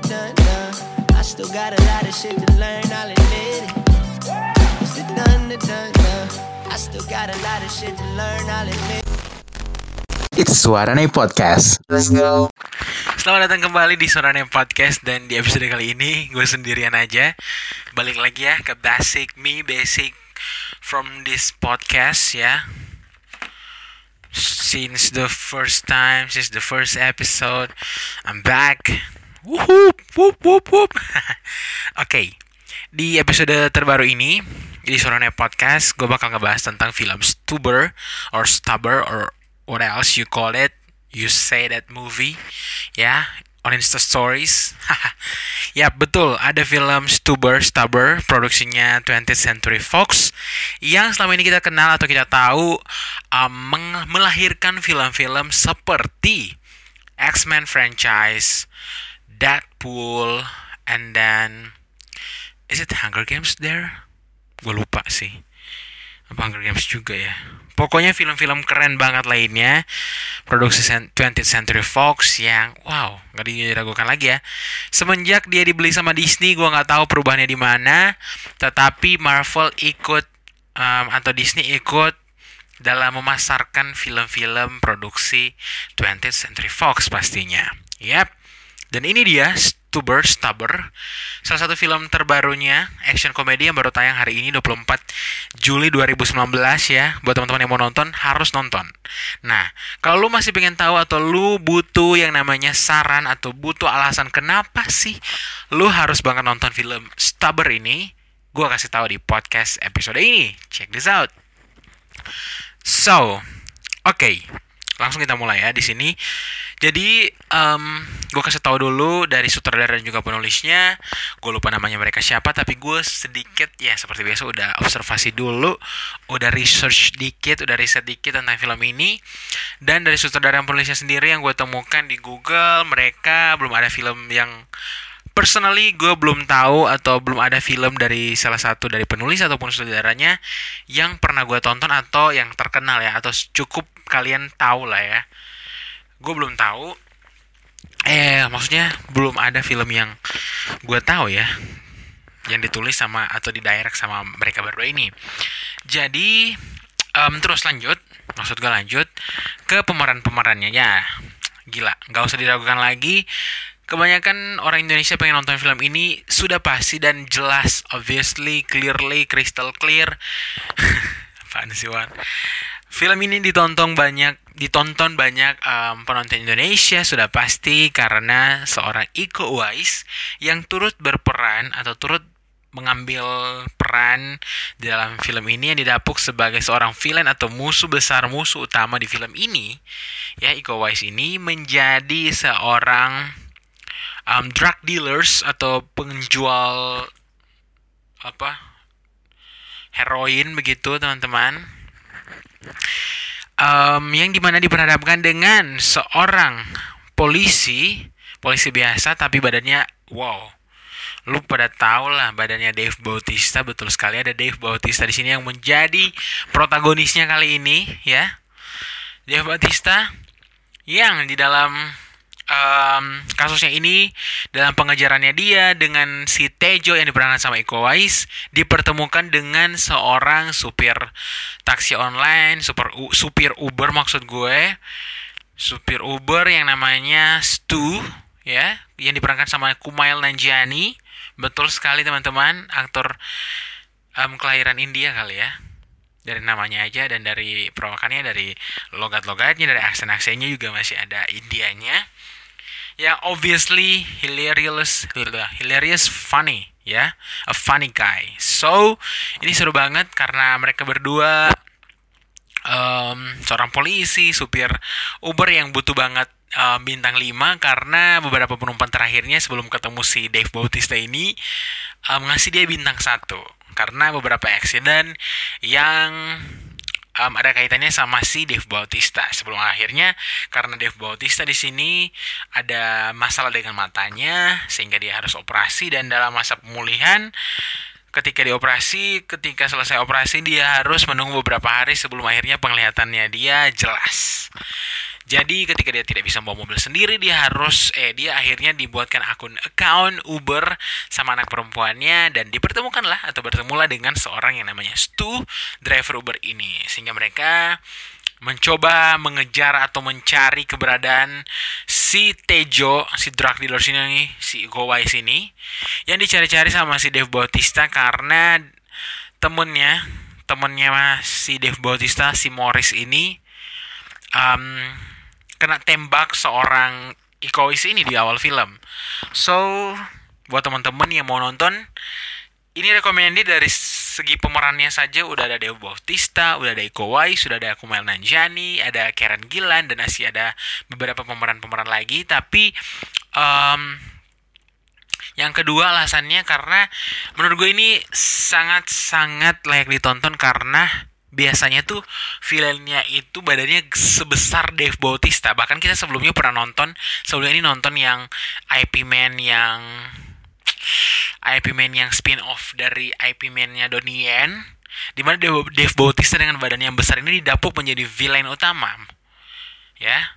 the done done. I still got a lot of shit to learn, I'll admit it. It's the done the done done. I still got a lot of shit to learn, I'll admit it. It's Suarane Podcast. Let's go. Selamat datang kembali di Sorane Podcast dan di episode kali ini gue sendirian aja. Balik lagi ya ke basic me, basic from this podcast ya. Since the first time, since the first episode, I'm back. Oke, di episode terbaru ini di Sorane Podcast gue bakal ngebahas tentang film Stuber or Stubber or what else you call it. You say that movie ya on Insta Stories. Ya betul ada film Stuber Stubber produksinya 20th Century Fox yang selama ini kita kenal atau kita tahu um, melahirkan film-film seperti X-Men franchise Deadpool and then is it Hunger Games there? Gue lupa sih. Apa Hunger Games juga ya? Pokoknya film-film keren banget lainnya. Produksi 20th Century Fox yang wow nggak diragukan lagi ya. Semenjak dia dibeli sama Disney gue nggak tahu perubahannya di mana. Tetapi Marvel ikut um, atau Disney ikut dalam memasarkan film-film produksi 20th Century Fox pastinya. Yap dan ini dia Stuber Stubber. Salah satu film terbarunya Action komedi yang baru tayang hari ini 24 Juli 2019 ya. Buat teman-teman yang mau nonton harus nonton. Nah kalau lu masih pengen tahu Atau lu butuh yang namanya saran Atau butuh alasan kenapa sih Lu harus banget nonton film Stubber ini Gue kasih tahu di podcast episode ini. Check this out. So Oke langsung kita mulai ya. Di sini. Jadi um, gue kasih tahu dulu dari sutradara dan juga penulisnya. Gue lupa namanya mereka siapa, tapi gue sedikit ya seperti biasa udah observasi dulu, udah research dikit, udah riset dikit tentang film ini. Dan dari sutradara dan penulisnya sendiri yang gue temukan di Google, mereka belum ada film yang personally gue belum tahu atau belum ada film dari salah satu dari penulis ataupun sutradaranya yang pernah gue tonton atau yang terkenal ya atau cukup kalian tahu lah ya gue belum tahu eh maksudnya belum ada film yang gue tahu ya yang ditulis sama atau di direct sama mereka berdua ini jadi em, terus lanjut maksud gue lanjut ke pemeran-pemerannya ya gila nggak usah diragukan lagi Kebanyakan orang Indonesia pengen nonton film ini sudah pasti dan jelas, obviously, clearly, crystal clear. Apaan sih? Film ini ditonton banyak, ditonton banyak um, penonton Indonesia sudah pasti karena seorang Iko Uwais yang turut berperan atau turut mengambil peran di dalam film ini yang didapuk sebagai seorang villain atau musuh besar musuh utama di film ini. Ya Iko Uwais ini menjadi seorang um, drug dealers atau penjual apa heroin begitu teman-teman um, yang di mana diperhadapkan dengan seorang polisi polisi biasa tapi badannya wow. Lu pada tau lah badannya Dave Bautista betul sekali ada Dave Bautista di sini yang menjadi protagonisnya kali ini ya. Dave Bautista yang di dalam um, kasusnya ini dalam pengejarannya dia dengan si Tejo yang diperankan sama Iko Uwais dipertemukan dengan seorang supir taksi online, super supir Uber maksud gue, supir Uber yang namanya Stu ya, yang diperankan sama Kumail Nanjiani. Betul sekali teman-teman, aktor um, kelahiran India kali ya. Dari namanya aja dan dari perawakannya dari logat-logatnya dari aksen-aksennya juga masih ada Indianya yang obviously hilarious hilarious funny ya a funny guy. So ini seru banget karena mereka berdua um, seorang polisi supir Uber yang butuh banget um, bintang 5 karena beberapa penumpang terakhirnya sebelum ketemu si Dave Bautista ini um, ngasih dia bintang satu. Karena beberapa accident yang um, ada kaitannya sama si Dave Bautista. Sebelum akhirnya karena Dave Bautista di sini ada masalah dengan matanya sehingga dia harus operasi dan dalam masa pemulihan ketika dioperasi ketika selesai operasi dia harus menunggu beberapa hari sebelum akhirnya penglihatannya dia jelas Jadi ketika dia tidak bisa bawa mobil sendiri, dia harus eh dia akhirnya dibuatkan akun account Uber sama anak perempuannya dan dipertemukanlah atau bertemulah dengan seorang yang namanya Stu, driver Uber ini. Sehingga mereka mencoba mengejar atau mencari keberadaan si Tejo, si drug dealer sini, si Iko Uwais ini, yang dicari-cari sama si Dave Bautista karena temennya, temennya si Dave Bautista, si Morris ini, um, kena tembak seorang Iko Uwais ini di awal film. So, buat teman-teman yang mau nonton, ini recommended dari segi pemerannya saja udah ada Dev Bautista, udah ada Iko Uwais, sudah ada Kumail Nanjiani, ada Karen Gillan dan masih ada beberapa pemeran-pemeran lagi. Tapi um, yang kedua alasannya karena menurut gue ini sangat-sangat layak ditonton karena biasanya tuh villainnya itu badannya sebesar Dave Bautista. Bahkan kita sebelumnya pernah nonton, sebelumnya ini nonton yang IP Man yang IP Man yang spin off dari IP Man-nya Donnie Yen di mana Dave, Bautista dengan badan yang besar ini didapuk menjadi villain utama. Ya.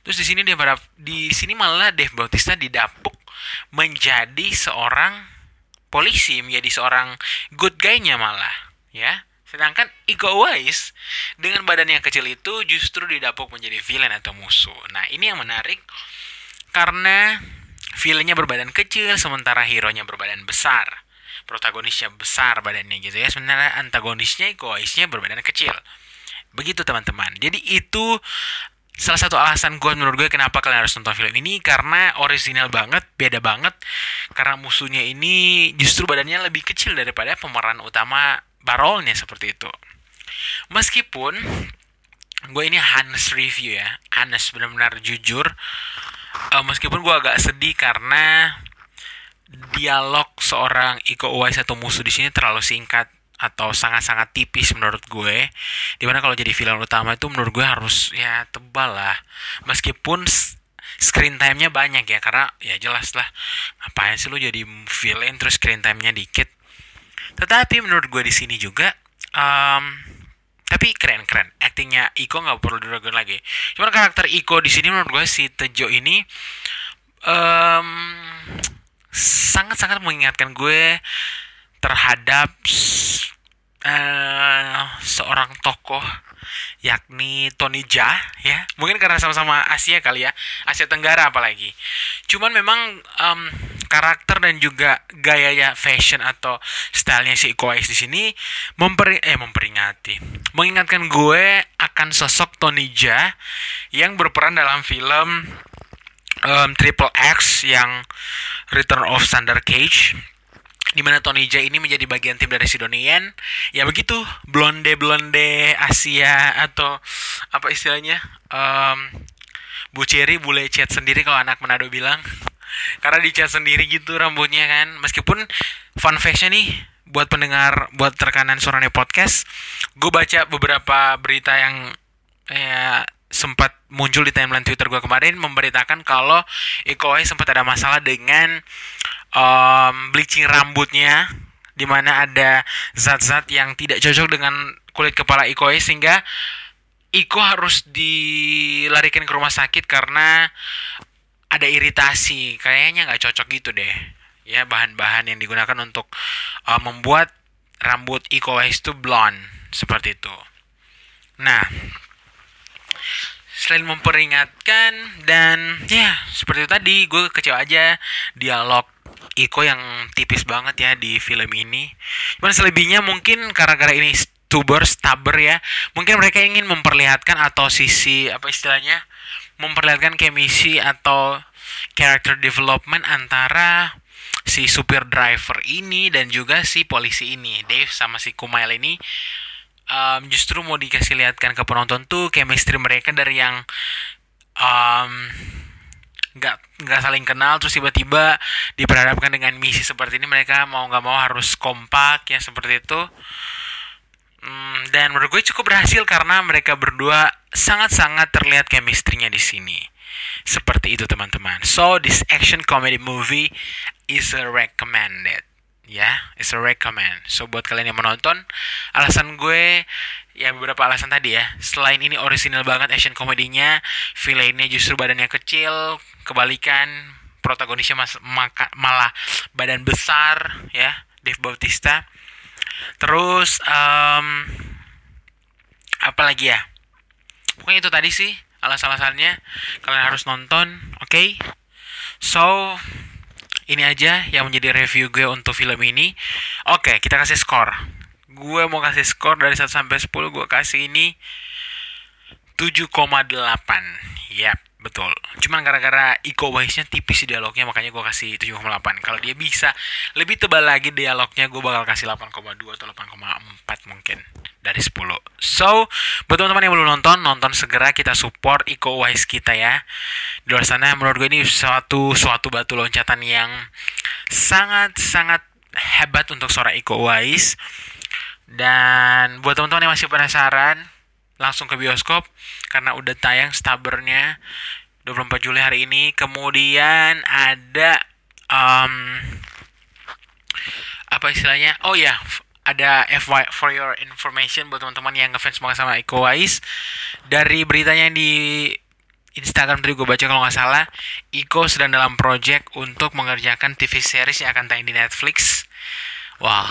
Terus di sini dia di sini malah Dave Bautista didapuk menjadi seorang polisi, menjadi seorang good guy-nya malah, ya. Sedangkan Iko Uwais dengan badan yang kecil itu justru didapuk menjadi villain atau musuh. Nah, ini yang menarik karena villainnya berbadan kecil sementara hero-nya berbadan besar. Protagonisnya besar badannya gitu ya. Sebenarnya antagonisnya egoisnya berbadan kecil. Begitu teman-teman. Jadi itu salah satu alasan gue menurut gue kenapa kalian harus nonton film ini karena original banget beda banget. Karena musuhnya ini justru badannya lebih kecil daripada pemeran utama barolnya seperti itu. Meskipun gue ini Hans review ya Hans benar-benar jujur uh, meskipun gue agak sedih karena dialog seorang Iko Uwais atau musuh di sini terlalu singkat atau sangat-sangat tipis menurut gue. Di mana kalau jadi film utama itu menurut gue harus ya tebal lah. Meskipun screen time-nya banyak ya karena ya jelas lah ngapain sih lo jadi villain terus screen time-nya dikit tetapi menurut gue di sini juga um, tapi keren keren. Actingnya Iko nggak perlu diragukan lagi. Cuman karakter Iko di sini menurut gue si Tejo ini um, sangat sangat mengingatkan gue terhadap uh, seorang tokoh yakni Tony Jaa ya. Mungkin karena sama-sama Asia kali ya Asia Tenggara apalagi. Cuman memang um, karakter dan juga gayanya fashion atau stylenya si Iko Uwais di sini memperi eh memperingati mengingatkan gue akan sosok Tony Jaa yang berperan dalam film um, Triple X yang Return of Thunder Cage di mana Tony Jaa ini menjadi bagian tim dari Sidonian ya begitu blonde blonde Asia atau apa istilahnya um, Bu Cherry boleh chat sendiri kalau anak Manado bilang karena dicat sendiri gitu rambutnya kan. Meskipun fun fact nih buat pendengar buat terkanan suaranya podcast gue baca beberapa berita yang ya sempat muncul di timeline Twitter gue kemarin memberitakan kalau Iko Uwais sempat ada masalah dengan um, bleaching rambutnya di mana ada zat-zat yang tidak cocok dengan kulit kepala Iko sehingga Iko harus dilarikan ke rumah sakit karena ada iritasi. Kayaknya nggak cocok gitu deh. Ya bahan-bahan yang digunakan untuk uh, membuat rambut Iko Uwais itu blonde seperti itu. Nah selain memperingatkan dan ya seperti itu tadi gue kecewa aja dialog Iko yang tipis banget ya di film ini. Cuman selebihnya mungkin gara-gara ini tuber staber ya, mungkin mereka ingin memperlihatkan atau sisi apa istilahnya memperlihatkan chemistry atau character development antara si supir driver ini dan juga si polisi ini. Dave sama si Kumail ini um, justru mau dikasih lihatkan ke penonton tuh chemistry mereka dari yang um, nggak nggak saling kenal terus tiba-tiba diperhadapkan dengan misi seperti ini. Mereka mau nggak mau harus kompak ya seperti itu hmm, dan menurut gue cukup berhasil karena mereka berdua sangat-sangat terlihat chemistry-nya di sini seperti itu teman-teman so this action comedy movie is recommended ya yeah, it's a recommend so buat kalian yang menonton alasan gue ya beberapa alasan tadi ya. Selain ini original banget action komedinya, villainnya justru badannya kecil, kebalikan protagonisnya mas, maka, malah badan besar ya, Dave Bautista. Terus um, apa lagi ya? Pokoknya itu tadi sih alasan-alasannya. Kalian harus nonton, oke? Okay? So, ini aja yang menjadi review gue untuk film ini. Oke, kita kasih skor. Gue mau kasih skor dari 1 sampai 10, gue kasih ini 7,8. Yap, betul. Cuman gara-gara Iko Uwais-nya tipis di dialognya makanya gue kasih 7,8. Kalau dia bisa lebih tebal lagi dialognya, gue bakal kasih 8,2 atau 8,4 mungkin dari 10. So, buat teman-teman yang belum nonton, nonton segera kita support Iko Uwais kita ya. Di luar sana menurut gue ini suatu suatu batu loncatan yang sangat sangat hebat untuk suara Iko Uwais. Dan buat teman-teman yang masih penasaran, langsung ke bioskop karena udah tayang stabernya 24 Juli hari ini. Kemudian ada um, apa istilahnya? Oh ya, ada FY for your information buat teman-teman yang ngefans banget sama Iko Uwais dari beritanya di Instagram tadi gue baca kalau nggak salah Iko sedang dalam project untuk mengerjakan TV series yang akan tayang di Netflix wah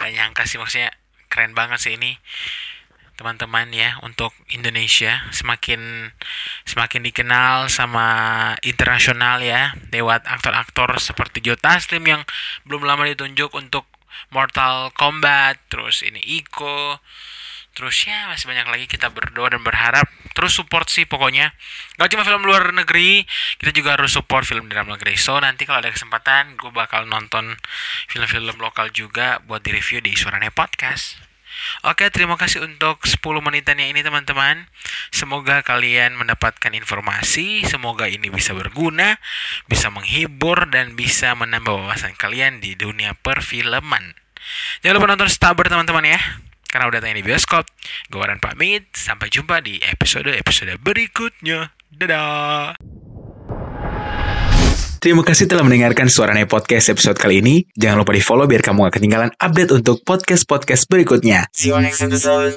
nggak nyangka sih maksudnya keren banget sih ini teman-teman ya untuk Indonesia. Semakin semakin dikenal sama internasional ya lewat aktor-aktor seperti Joe Taslim yang belum lama ditunjuk untuk Mortal Kombat, terus ini Iko, terus ya masih banyak lagi kita berdoa dan berharap. Terus support sih pokoknya. Gak cuma film luar negeri kita juga harus support film dalam negeri. So nanti kalau ada kesempatan gue bakal nonton film-film lokal juga buat di review di Suarane Podcast Oke, terima kasih untuk 10 menitannya ini teman-teman. Semoga kalian mendapatkan informasi, semoga ini bisa berguna, bisa menghibur dan bisa menambah wawasan kalian di dunia perfilman. Jangan lupa nonton Stabber teman-teman ya. Karena udah tayang di bioskop. Gue Waran pamit, sampai jumpa di episode-episode berikutnya. Dadah. Terima kasih telah mendengarkan Suaranya Podcast episode kali ini. Jangan lupa di follow biar kamu gak ketinggalan update untuk podcast-podcast berikutnya. See you next episode.